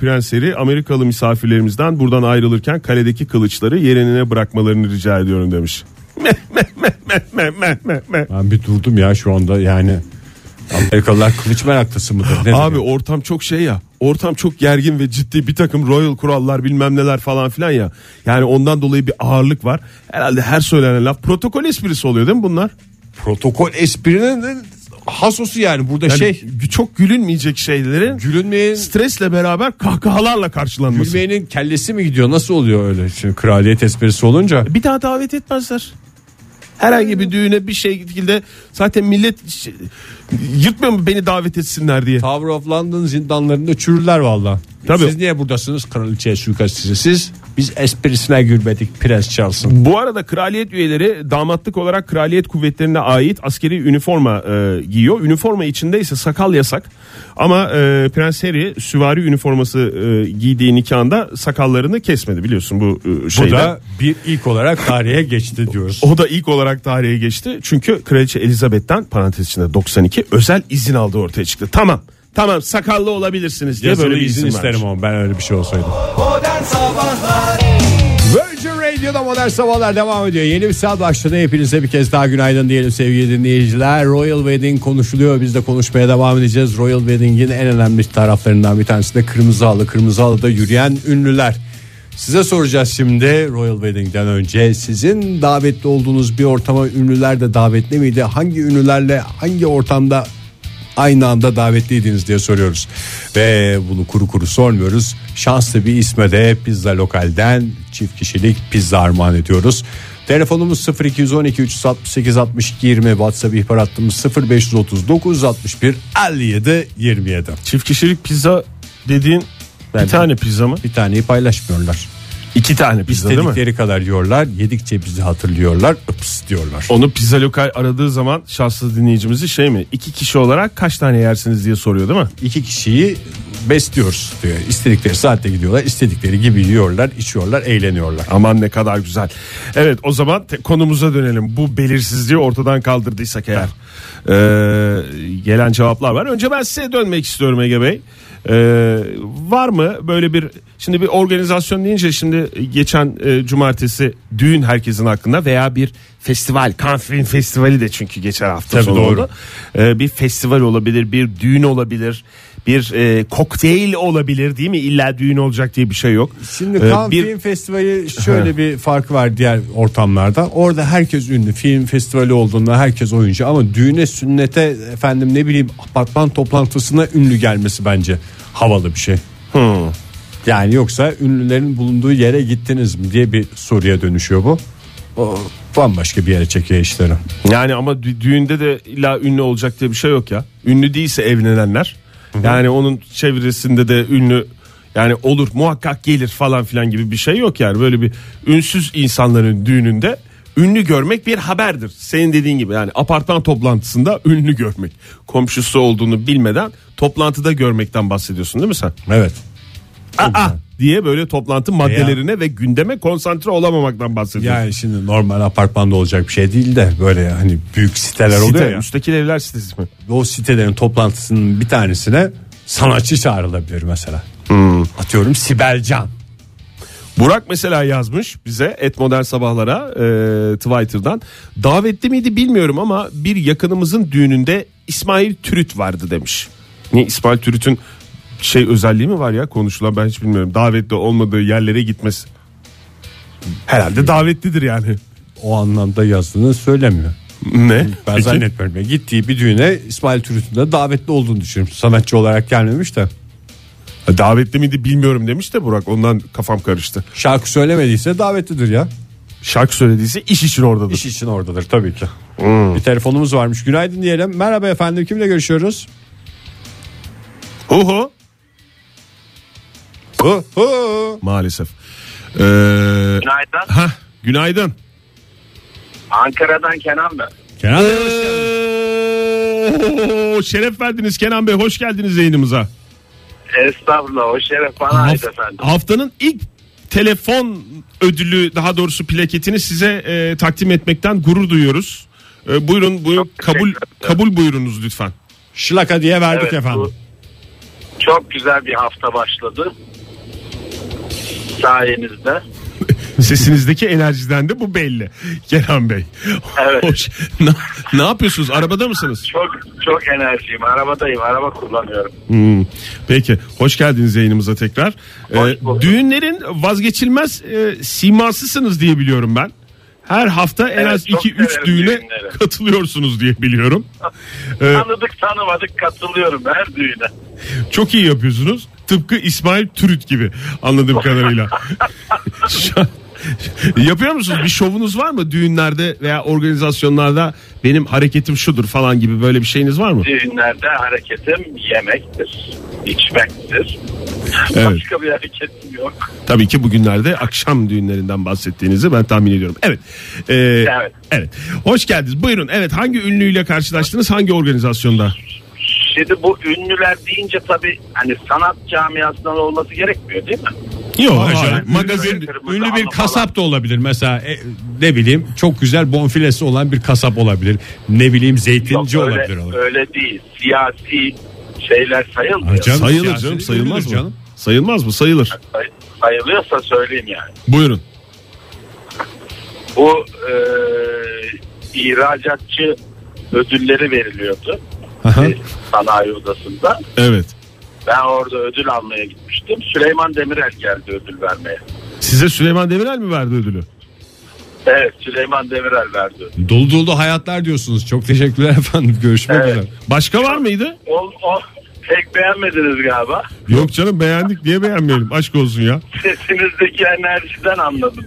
Prens Harry Amerikalı misafirlerimizden buradan ayrılırken kaledeki kılıçları yerine bırakmalarını rica ediyorum demiş. Meh, meh, meh, meh, meh, meh, meh, meh. Ben bir durdum ya şu anda yani. Amerikalılar kılıç meraklısı mıdır? Nedir Abi ya? ortam çok şey ya. Ortam çok gergin ve ciddi bir takım royal kurallar bilmem neler falan filan ya. Yani ondan dolayı bir ağırlık var. Herhalde her söylenen laf protokol esprisi oluyor değil mi bunlar? protokol esprinin hasosu yani burada Yani şey çok gülünmeyecek şeylerin gülünmeyen stresle beraber kahkahalarla karşılanması. gülmeyenin kellesi mi gidiyor nasıl oluyor öyle şimdi kraliyet esprisi olunca Bir daha davet etmezler. Herhangi bir düğüne bir şey şekilde zaten millet ş- yırtmıyor mu beni davet etsinler diye. Tower of London zindanlarında çürürler valla. Tabii. Siz niye buradasınız kraliçeye suikastçısı siz? Biz esprisine gülmedik Prens Charles'ın. Bu arada kraliyet üyeleri damatlık olarak kraliyet kuvvetlerine ait askeri üniforma e, giyiyor. Üniforma içinde ise sakal yasak. Ama e, Prens Harry süvari üniforması e, giydiği nikahında sakallarını kesmedi biliyorsun bu e, Bu şeyde. da bir ilk olarak tarihe geçti diyoruz. O da ilk olarak tarihe geçti. Çünkü Kraliçe Elizabeth'ten parantez içinde 92 özel izin aldığı ortaya çıktı. Tamam. Tamam sakallı olabilirsiniz diye Yazılı böyle bir izin izin isterim ama ben öyle bir şey olsaydım. Modern Sabahlar Radio'da modern sabahlar devam ediyor. Yeni bir saat başladı. Hepinize bir kez daha günaydın diyelim sevgili dinleyiciler. Royal Wedding konuşuluyor. Biz de konuşmaya devam edeceğiz. Royal Wedding'in en önemli taraflarından bir tanesi de kırmızı halı. Kırmızı halıda yürüyen ünlüler. Size soracağız şimdi Royal Wedding'den önce sizin davetli olduğunuz bir ortama ünlüler de davetli miydi? Hangi ünlülerle hangi ortamda aynı anda davetliydiniz diye soruyoruz. Ve bunu kuru kuru sormuyoruz. Şanslı bir isme de pizza lokalden çift kişilik pizza armağan ediyoruz. Telefonumuz 0212 368 62 20 WhatsApp ihbar hattımız 0539 61 57 27. Çift kişilik pizza dediğin bir tane pizza mı? Bir taneyi paylaşmıyorlar. İki tane pizza değil mi? İstedikleri kadar yiyorlar. Yedikçe bizi hatırlıyorlar. Ips diyorlar. Onu pizza lokal aradığı zaman şanslı dinleyicimizi şey mi? İki kişi olarak kaç tane yersiniz diye soruyor değil mi? İki kişiyi besliyoruz diyor. İstedikleri saatte gidiyorlar. istedikleri gibi yiyorlar, içiyorlar, eğleniyorlar. Aman ne kadar güzel. Evet o zaman te- konumuza dönelim. Bu belirsizliği ortadan kaldırdıysak eğer. Ee, gelen cevaplar var. Önce ben size dönmek istiyorum Ege Bey. Ee, var mı böyle bir şimdi bir organizasyon deyince şimdi geçen e, cumartesi düğün herkesin hakkında veya bir festival Cannes Film Festivali de çünkü geçen hafta Tabii sonu doğru. oldu. Ee, bir festival olabilir bir düğün olabilir bir e, kokteyl olabilir değil mi illa düğün olacak diye bir şey yok. Şimdi Ee, Cannes bir Film Festivali şöyle bir farkı var diğer ortamlarda. Orada herkes ünlü. Film festivali olduğunda herkes oyuncu ama düğüne, sünnete, efendim ne bileyim apartman toplantısına ünlü gelmesi bence havalı bir şey. Yani yoksa ünlülerin bulunduğu yere gittiniz mi diye bir soruya dönüşüyor bu. O bambaşka bir yere çekiyor işleri. Yani ama dü- düğünde de illa ünlü olacak diye bir şey yok ya. Ünlü değilse evlenenler. Yani onun çevresinde de ünlü yani olur muhakkak gelir falan filan gibi bir şey yok yani. Böyle bir ünsüz insanların düğününde ünlü görmek bir haberdir. Senin dediğin gibi yani apartman toplantısında ünlü görmek. Komşusu olduğunu bilmeden toplantıda görmekten bahsediyorsun değil mi sen? Evet. Aa diye böyle toplantı maddelerine ve gündeme konsantre olamamaktan bahsediyorsun. Yani şimdi normal apartmanda olacak bir şey değil de böyle hani büyük siteler oluyor Site, ya. müstakil evler sitesi mi? o sitelerin toplantısının bir tanesine sanatçı çağrılabilir mesela. Atıyorum Sibel Can. Burak mesela yazmış bize et modern sabahlara e, Twitter'dan davetli miydi bilmiyorum ama bir yakınımızın düğününde İsmail Türüt vardı demiş. Ne İsmail Türüt'ün şey özelliği mi var ya konuşulan ben hiç bilmiyorum davetli olmadığı yerlere gitmesi. Herhalde davetlidir yani. O anlamda yazdığını söylemiyor. Ne? Ben Peki. zannetmiyorum. Ya. Gittiği bir düğüne İsmail Türüt'ün de davetli olduğunu düşünüyorum. Sanatçı olarak gelmemiş de. Davetli miydi bilmiyorum demiş de Burak ondan kafam karıştı. Şarkı söylemediyse davetlidir ya. Şarkı söylediyse iş için oradadır. İş için oradadır tabii ki. Bir telefonumuz varmış. Günaydın diyelim. Merhaba efendim. Kimle görüşüyoruz? Hu hu. Hu hu. Maalesef. Ee, Günaydın. hah, günaydın. Ankara'dan Kenan ben. Kenan Bey, Oo, şeref verdiniz Kenan Bey hoş geldiniz yayınımıza. Estağfurullah o şeref bana ait Haf- efendim. haftanın ilk telefon ödülü daha doğrusu plaketini size e, takdim etmekten gurur duyuyoruz. E, buyurun buyurun Çok teşekkür kabul ederim. kabul buyurunuz lütfen. Şılaka diye verdik Evet, efendim. bu çok güzel bir hafta başladı. Sayenizde. Sesinizdeki enerjiden de bu belli Kenan Bey. Evet. Hoş. Ne, ne yapıyorsunuz? Arabada mısınız? Çok çok enerjiyim. Arabadayım. Araba kullanıyorum. Hmm. Peki hoş geldiniz yayınımıza tekrar. Hoş Ee, düğünlerin vazgeçilmez e, simasısınız diye biliyorum ben. Her hafta en Evet, az çok 2-3 severim düğüne düğünleri. katılıyorsunuz diye biliyorum. Ee, Tanıdık tanımadık katılıyorum her düğüne. çok iyi yapıyorsunuz. Tıpkı İsmail Türüt gibi anladığım kadarıyla. Yapıyor musunuz? Bir şovunuz var mı düğünlerde veya organizasyonlarda benim hareketim şudur falan gibi böyle bir şeyiniz var mı? Düğünlerde hareketim yemektir. içmektir. Evet. Başka bir hareketim yok. Tabii ki bugünlerde akşam düğünlerinden bahsettiğinizi ben tahmin ediyorum. Evet. Ee, Evet. evet. Hoş geldiniz. Buyurun. Evet. Hangi ünlüyle karşılaştınız? Hangi organizasyonda? Şimdi bu ünlüler deyince tabii hani sanat camiasından olması gerekmiyor değil mi? Yok. Hayır, hayır. ünlü Magazin. Ünlü bir kasap da olabilir. Mesela e, ne bileyim çok güzel bonfilesi olan bir kasap olabilir. Ne bileyim zeytinci Yok, öyle, olabilir. öyle değil. Siyasi şeyler sayılmıyor. Ha, canım, Sayılır siyasi canım. Sayılmaz mı? canım. Sayılmaz mı? Sayılır. Say- sayılıyorsa söyleyeyim yani. Buyurun. Bu e, ihracatçı ödülleri veriliyordu. Aha. sanayi odasında. Evet. Ben orada ödül almaya gitmiştim. Süleyman Demirel geldi ödül vermeye. Size Süleyman Demirel mi verdi ödülü? Evet Süleyman Demirel verdi. Dolu dolu hayatlar diyorsunuz. Çok teşekkürler efendim. Görüşmek Evet. üzere. Başka var mıydı? O, o pek beğenmediniz galiba. Yok canım beğendik. Niye beğenmeyelim? Aşk olsun ya. Sesinizdeki enerjiden anladım.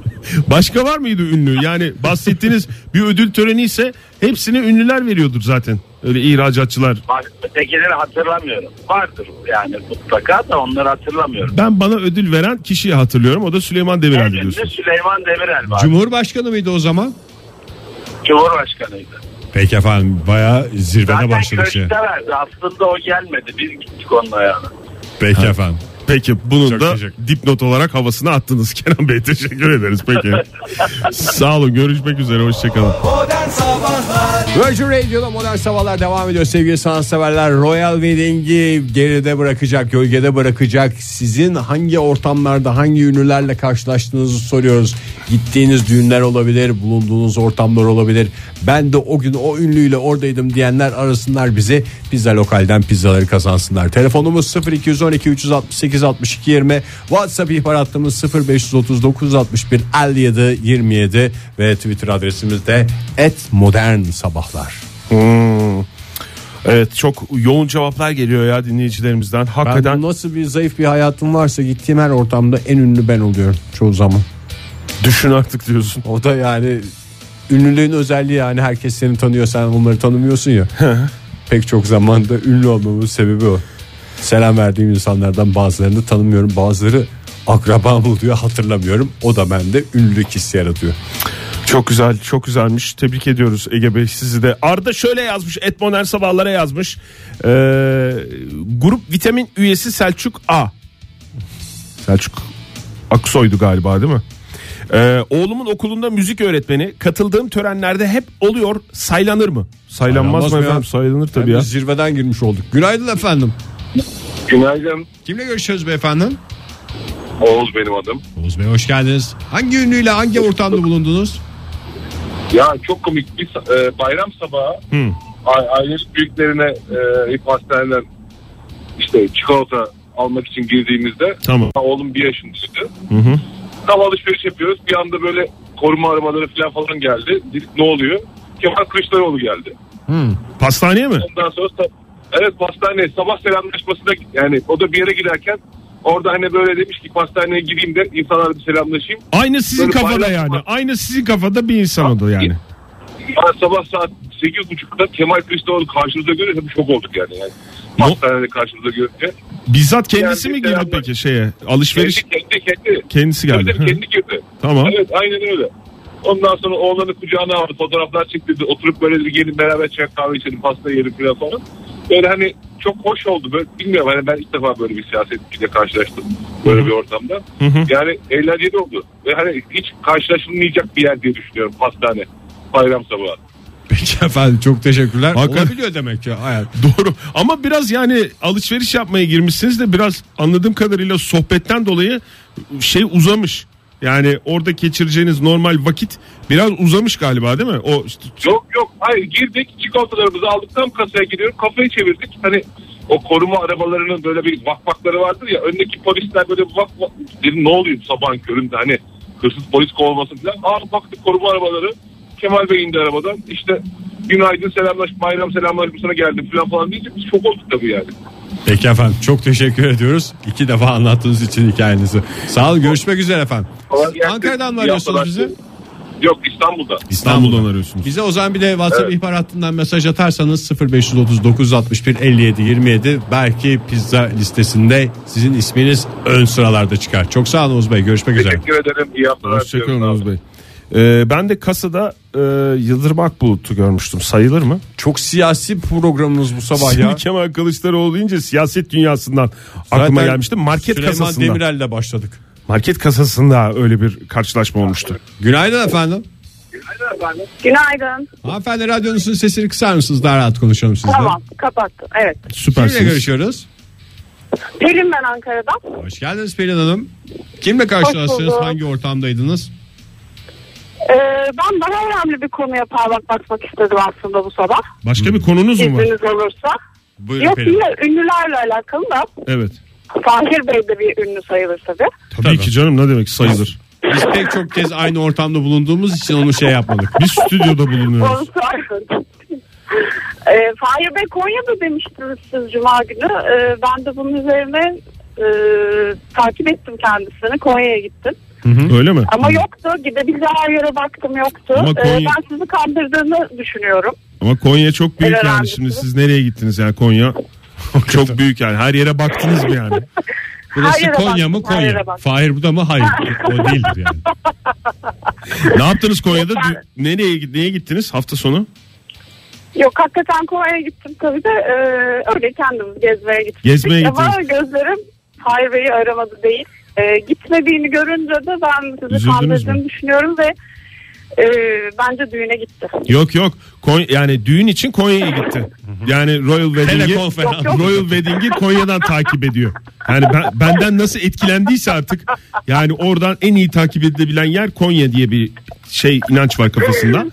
Başka var mıydı ünlü? Yani bahsettiğiniz bir ödül töreni ise hepsini ünlüler veriyordur zaten. Öyle ihracatçılar. Bak ötekileri hatırlamıyorum. Vardır yani mutlaka da onları hatırlamıyorum. Ben bana ödül veren kişiyi hatırlıyorum. O da Süleyman Demirel diyorsun. Süleyman Demirel var. Cumhurbaşkanı mıydı o zaman? Cumhurbaşkanıydı. Peki efendim bayağı zirvede Zaten başladı şey. köşkte verdi. Aslında o gelmedi. Biz gittik onun ayağına. Peki efendim. Peki bunun Çok da dipnot olarak havasını attınız Kenan Bey. Teşekkür ederiz. Peki. Sağ olun. Görüşmek üzere. Hoşçakalın. Virgin Radio'da modern sabahlar devam ediyor sevgili sanatseverler. Royal Wedding'i geride bırakacak, gölgede bırakacak. Sizin hangi ortamlarda, hangi ünlülerle karşılaştığınızı soruyoruz. Gittiğiniz düğünler olabilir, bulunduğunuz ortamlar olabilir. Ben de o gün o ünlüyle oradaydım diyenler arasınlar bizi. Pizza lokalden pizzaları kazansınlar. Telefonumuz 0212 368 62 20. WhatsApp ihbar hattımız 0539 61 57 27 ve Twitter adresimiz de @modern sabahlar. Hmm. Evet çok yoğun cevaplar geliyor ya dinleyicilerimizden. Ben Hakikaten nasıl bir zayıf bir hayatım varsa gittiğim her ortamda en ünlü ben oluyorum çoğu zaman. düşün artık diyorsun. O da yani ünlülüğün özelliği yani herkes seni tanıyor sen onları tanımıyorsun ya. Pek çok zamanda ünlü olmamın sebebi o. Selam verdiğim insanlardan bazılarını tanımıyorum bazıları akrabam oluyor hatırlamıyorum. O da bende ünlülük hissi yaratıyor. Çok güzel çok güzelmiş tebrik ediyoruz Ege Bey sizi de. Arda şöyle yazmış Etmoner sabahlara yazmış. Ee, grup vitamin üyesi Selçuk A. Selçuk Aksoy'du galiba değil mi? Ee, oğlumun okulunda müzik öğretmeni katıldığım törenlerde hep oluyor saylanır mı? Saylanmaz, Saylanmaz mı mı ya? efendim saylanır tabii Tabii ya. zirveden girmiş olduk. Günaydın efendim. Günaydın. Kimle görüşüyoruz beyefendi? Oğuz benim adım. Oğuz Bey hoş geldiniz. Hangi ünlüyle hangi ortamda bulundunuz? Ya çok komik bir e, bayram sabahı Hı. a- ailenin büyüklerine e, hep hastaneden işte çikolata almak için girdiğimizde Tamam. oğlum bir yaşındaydı. Hı hı. Tam alışveriş yapıyoruz. Bir anda böyle koruma aramaları falan falan geldi. Dedik ne oluyor? Kemal Kılıçdaroğlu geldi. Pastaneye mi? Ondan sonra sa- evet pastane sabah selamlaşmasına yani o da bir yere giderken orada hani böyle demiş ki pastaneye gideyim de insanlarla bir selamlaşayım. Aynı sizin Böyle kafada bayram yani. Aynı sizin kafada bir insan o da yani. Ben sabah saat 8.30'da Kemal Kılıçdaroğlu karşımıza görünce şok olduk yani. yani. Hastanede karşımıza görünce. Bizzat kendisi Yani mi girdi peki şeye? Alışveriş Kendi kendi kendi. kendisi geldi. Hı. kendi girdi. Tamam. Evet aynen öyle. Ondan sonra oğlanı kucağına aldı fotoğraflar çektirdi. Oturup böyle bir gelin beraber çay kahve içelim pasta yiyelim falan falan. Böyle hani çok hoş oldu. Böyle, bilmiyorum hani ben ilk defa böyle bir siyasetçiyle karşılaştım. Böyle bir ortamda. hı. Yani eğlenceli oldu. Ve hani hiç karşılaşılmayacak bir yer diye düşünüyorum pastane. Bayram sabahı. Peki efendim çok teşekkürler. Hakikaten- Olabiliyor demek ki hayat. Doğru ama biraz yani alışveriş yapmaya girmişsiniz de biraz anladığım kadarıyla sohbetten dolayı şey uzamış. Yani orada geçireceğiniz normal vakit biraz uzamış galiba değil mi? O işte- Yok yok. Hayır girdik çikolatalarımızı aldık tam kasaya gidiyorum kafayı çevirdik. Hani o koruma arabalarının böyle bir vakvakları vardır ya öndeki polisler böyle vak vak dedim ne oluyor sabahın köründe? Hani hırsız polis kovulmasın falan. Aa baktık koruma arabaları. Kemal Bey indi arabadan. İşte günaydın selamlaş bayram selamlaşmasına geldim falan falan deyince biz şok olduk tabii yani. Peki efendim çok teşekkür ediyoruz. İki defa anlattığınız için hikayenizi. Sağ olun görüşmek üzere efendim. Ankara'dan mı arıyorsunuz bizi? Yok İstanbul'da. İstanbul'dan arıyorsunuz. Bize o zaman bir de WhatsApp ihbar hattından mesaj atarsanız 0530 961 57 27 belki pizza listesinde sizin isminiz ön sıralarda çıkar. Çok sağ olun Oğuz Bey görüşmek üzere. Teşekkür ederim. İyi haftalar. Hoşçakalın. Oğuz Bey. Ee, ben de kasada e, Yıldırım Akbulut'u görmüştüm. Sayılır mı? Çok siyasi programımız bu sabah ya. Şimdi Kemal Kılıçdaroğlu deyince siyaset dünyasından aklıma Zaten gelmişti. Market Süleyman kasasında. Demirel'le başladık. Market kasasında öyle bir karşılaşma olmuştu. Günaydın efendim. Günaydın. Hanımefendi radyonuzun sesini kısar mısınız? Daha rahat konuşalım sizle. Tamam kapattım. Evet. Kimle Süpersiniz. görüşüyoruz? Pelin ben Ankara'dan. Hoş geldiniz Pelin Hanım. Kimle karşılaştınız? Hangi ortamdaydınız? Ee, ben daha önemli bir konuya parmak basmak istedim aslında bu sabah. Başka bir konunuz mu var? İzniniz olursa. Buyurun Yok Pelin. yine ünlülerle alakalı da. Evet. Fahir Bey de bir ünlü sayılır tabii. Tabii, Tabii. ki canım ne demek sayılır. Biz pek çok kez aynı ortamda bulunduğumuz için onu şey yapmadık. Biz stüdyoda Onu bulunuyoruz. sayın. Ee, Fahir Bey Konya'da demiştiniz siz Cuma günü. Ee, ben de bunun üzerine e, takip ettim kendisini. Konya'ya gittim. Öyle mi? Ama yoktu. Gidebileceği her yere baktım yoktu. Ama Ee, Konya- ben sizi kandırdığını düşünüyorum. Ama Konya çok büyük Evet, yani. Şimdi siz nereye gittiniz yani Konya? çok büyük yani. Her yere baktınız mı yani? Burası Hayır, Konya mı baktım, hayır, Konya? baktım. Fahir bu da mı? Hayır. O değildir yani. ne yaptınız Konya'da? Nereye neye gittiniz hafta sonu? Yok hakikaten Konya'ya gittim tabii de e, öyle kendimiz gezmeye gittik. Gezmeye Ama gittiniz. gözlerim Bey'i aramadı değil. E, gitmediğini görünce de ben sizi Üzüldünüz kandırdığını mü? düşünüyorum ve Ee, bence düğüne gitti. Yok yok. Kon- yani düğün için Konya'ya gitti. Yani Royal Wedding'i. Royal Wedding'i Konya'dan takip ediyor. Yani ben, benden nasıl etkilendiyse artık yani oradan en iyi takip edilebilen yer Konya diye bir şey inanç var kafasında.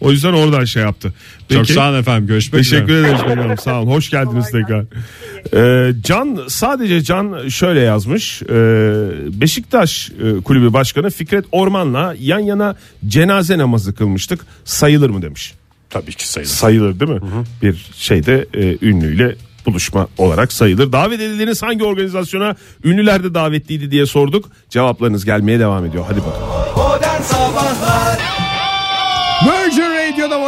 O yüzden oradan şey yaptı. Çok Peki. sağ olun efendim. Görüşmek Teşekkür üzere. ederiz Meryem sağ olun. Hoş geldiniz tekrar. Ee, Can sadece Can şöyle yazmış. Ee, Beşiktaş e, kulübü başkanı Fikret Orman'la yan yana cenaze namazı kılmıştık. Sayılır mı demiş. Tabii ki sayılır. Sayılır değil mi? Bir şeyde e, ünlüyle buluşma olarak sayılır. Davet edildiğiniz hangi organizasyona ünlüler de davetliydi diye sorduk. Cevaplarınız gelmeye devam ediyor. Hadi bakalım. Modern Sabahlar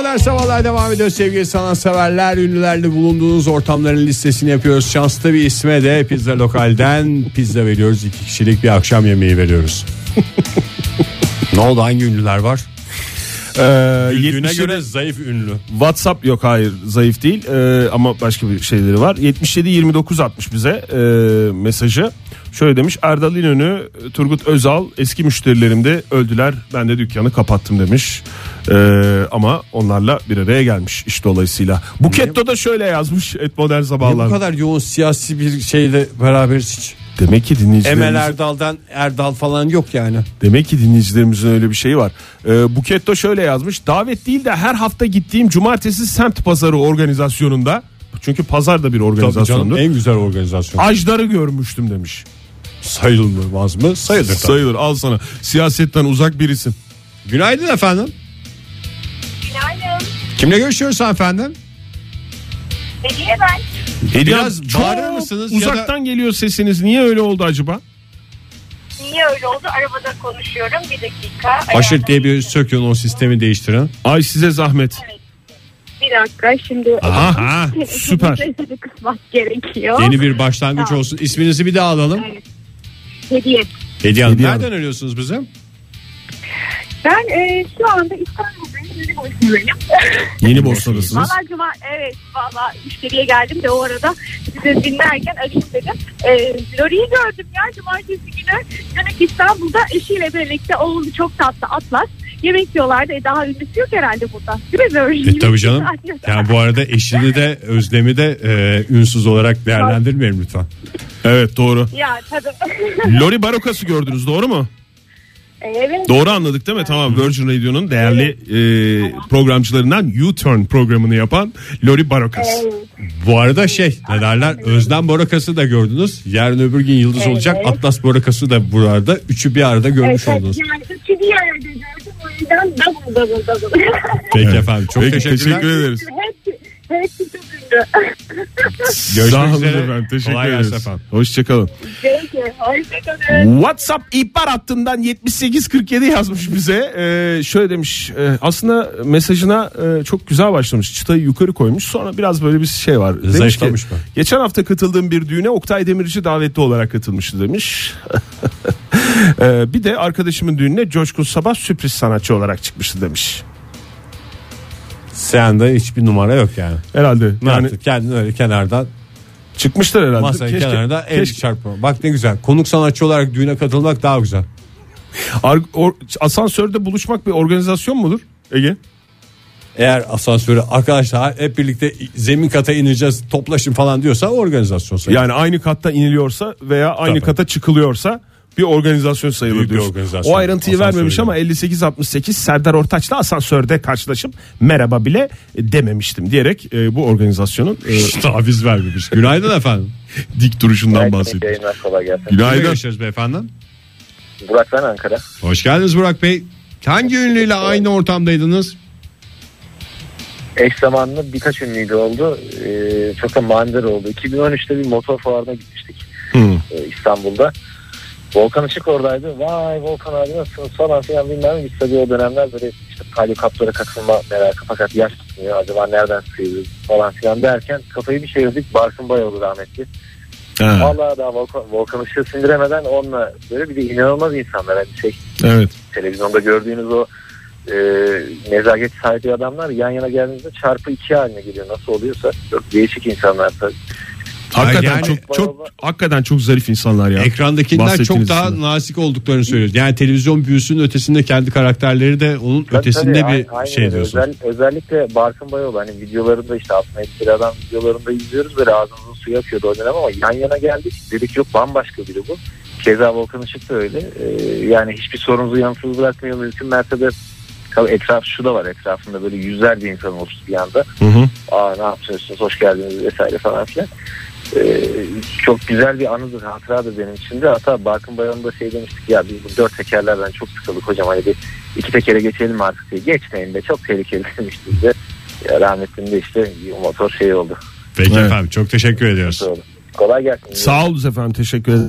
modern sabahlar devam ediyor sevgili sanatseverler. Ünlülerle bulunduğunuz ortamların listesini yapıyoruz. Şanslı bir isme de pizza lokalden pizza veriyoruz. İki kişilik bir akşam yemeği veriyoruz. ne oldu hangi ünlüler var? Ee, Güldüğüne 77 göre zayıf ünlü. WhatsApp yok hayır zayıf değil Ee, ama başka bir şeyleri var. 77 29 atmış bize e, mesajı. Şöyle demiş Erdal İnönü, Turgut Özal eski müşterilerim de öldüler. Ben de dükkanı kapattım demiş. Ee, ama onlarla bir araya gelmiş iş dolayısıyla. Buketto da şöyle yazmış et modern sabahlar. bu kadar yoğun siyasi bir şeyle beraberiz hiç? Demek ki dinleyicilerimiz Emel Erdal'dan Erdal falan yok yani. Demek ki dinleyicilerimizin öyle bir şeyi var. Ee, Buketto şöyle yazmış. Davet değil de her hafta gittiğim cumartesi semt pazarı organizasyonunda. Çünkü pazar da bir Tabii canım organizasyondur. en güzel organizasyon. Ajdar'ı görmüştüm demiş. Sayılmaz mı? Sayılır. tabii. Sayılır al sana. Siyasetten uzak bir isim. Günaydın efendim. Günaydın. Kimle görüşüyoruz efendim? Hediye ben. Biraz çok bağırır mısınız ya da- Uzaktan geliyor sesiniz. Niye öyle oldu acaba? Niye öyle oldu? Arabada konuşuyorum. Bir dakika. Aşırı diye bir sökün o sistemi değiştirin. Ay size zahmet. Bir dakika şimdi. Aha, süper. Gerekiyor. Yeni bir başlangıç Tamam. olsun. İsminizi bir daha alalım. Hediye. Hediye Hanım. Hediye Nereden arıyorsunuz bize? Ben e, şu anda İstanbul'dayım. Yeni boşluğum Yeni Bosna'dasınız. Valla cuma evet valla müşteriye geldim de o arada sizi dinlerken açayım dedim. E, Lori'yi gördüm ya cumartesi günü. Dönük İstanbul'da eşiyle birlikte oğlu çok tatlı Atlas. Yemek yiyorlardı. E, daha ünlüsü yok herhalde burada. Değil mi Lori? E, tabii canım. Yani bu arada eşini de Özlem'i de e, ünsüz olarak değerlendirmeyelim lütfen. Evet doğru. Ya tabii. Lori Barokas'ı gördünüz doğru mu? evet. Doğru anladık değil mi? Tamam Virgin Radio'nun değerli e, programcılarından U-Turn programını yapan Lori Barokas. Bu arada şey ne derler Özlem Borakas'ı da gördünüz. Yarın öbür gün yıldız olacak. Atlas Borakas'ı da burada. Üçü bir arada görmüş Evet, oldunuz. yani üçü bir arada yüzden double double double. Peki efendim çok Peki, teşekkürler. teşekkür ederiz. hepsi, hepsi çok. Görüşmek Sağ olun üzere. efendim. Teşekkür Kolay ederiz. gelsin efendim. Hoşçakalın. Peki, hoşçakalın. WhatsApp ihbar hattından 7847 yazmış bize. Ee, şöyle demiş. e, aslında mesajına e, çok güzel başlamış. Çıtayı yukarı koymuş. Sonra biraz böyle bir şey var. Demiş ki, mı? geçen hafta katıldığım bir düğüne Oktay Demirci davetli olarak katılmıştı demiş. Ee, bir de arkadaşımın düğününe Coşkun Sabah sürpriz sanatçı olarak çıkmıştı demiş. Sende hiçbir numara yok yani. Herhalde. Ne Yani yaptın? Kendin öyle kenardan çıkmışlar herhalde. masanın kenarında el keşke- çarpma. Bak ne güzel. Konuk sanatçı olarak düğüne katılmak daha güzel. Ar- or- asansörde buluşmak bir organizasyon mudur Ege? Eğer asansörü arkadaşlar hep birlikte zemin kata ineceğiz toplaşın falan diyorsa organizasyon sayılır. Yani aynı katta iniliyorsa veya aynı Tabii. kata çıkılıyorsa bir organizasyon sayılır Büyük bir diyorsun. organizasyon. O ayrıntıyı Asansörü vermemiş ama 5868 Serdar Ortaç'la asansörde karşılaşıp merhaba bile dememiştim diyerek e, bu organizasyonun e, Taviz vermemiş. Günaydın efendim. dik duruşundan bahsediyor. Kimle Günaydın. görüşüyoruz beyefendi? Burak ben Ankara. Hoş geldiniz Burak Bey. Hangi ünlüyle aynı ortamdaydınız? Eş zamanlı birkaç ünlüydü oldu. Ee, çok da manidar oldu. 2013'te bir motor fuarına gitmiştik Hı. e, İstanbul'da. Volkan Işık oradaydı. Vay Volkan abi nasılsınız falan filan bilmem. Biz tabii o dönemler böyle işte palyo kaplara katılma merakı fakat yaş tutmuyor. Acaba nereden sıyırırız falan filan derken kafayı bir çevirdik. Barkın Bayoğlu rahmetli. Ha, Vallahi daha Volkan, Volkan Işık'ı sindiremeden onunla böyle bir de inanılmaz insanlar. Hani şey evet. televizyonda gördüğünüz o e, nezaket sahibi adamlar yan yana geldiğinizde çarpı iki haline geliyor. Nasıl oluyorsa çok değişik insanlar tabii. Hakikaten yani- çok çok hakikaten çok zarif insanlar ya. Ekrandakinden çok daha nazik olduklarını söylüyoruz. Yani televizyon büyüsünün ötesinde kendi karakterleri de onun Tabii, ötesinde tabii, bir aynen şey diyorsun. Özel, özellikle Barkın Bayoğlu hani videolarında işte aslında bir adam videolarında izliyoruz böyle ağzımızın suyu akıyordu o dönem ama yan yana geldik dedik yok bambaşka biri bu. Keza Volkan Işık da öyle. Ee, yani hiçbir sorumuzu yanıtsız bırakmıyor mümkün mertebe. Tabii etraf şu da var etrafında böyle yüzlerce insan oluştu bir anda. Hı hı. Aa ne yapıyorsunuz hoş geldiniz vesaire falan filan. Ee, çok güzel bir anıdır hatıradır benim için de. Hatta Barkın Bayan'da şey demiştik ya biz bu dört tekerlerden çok sıkıldık hocam hani bir iki tekere geçelim artık diye. Geçmeyin de çok tehlikeli demişti bize. Ya rahmetli de işte motor şey oldu. Peki Evet. efendim çok teşekkür ediyoruz. Kolay gelsin. Sağ olun efendim teşekkür ederim.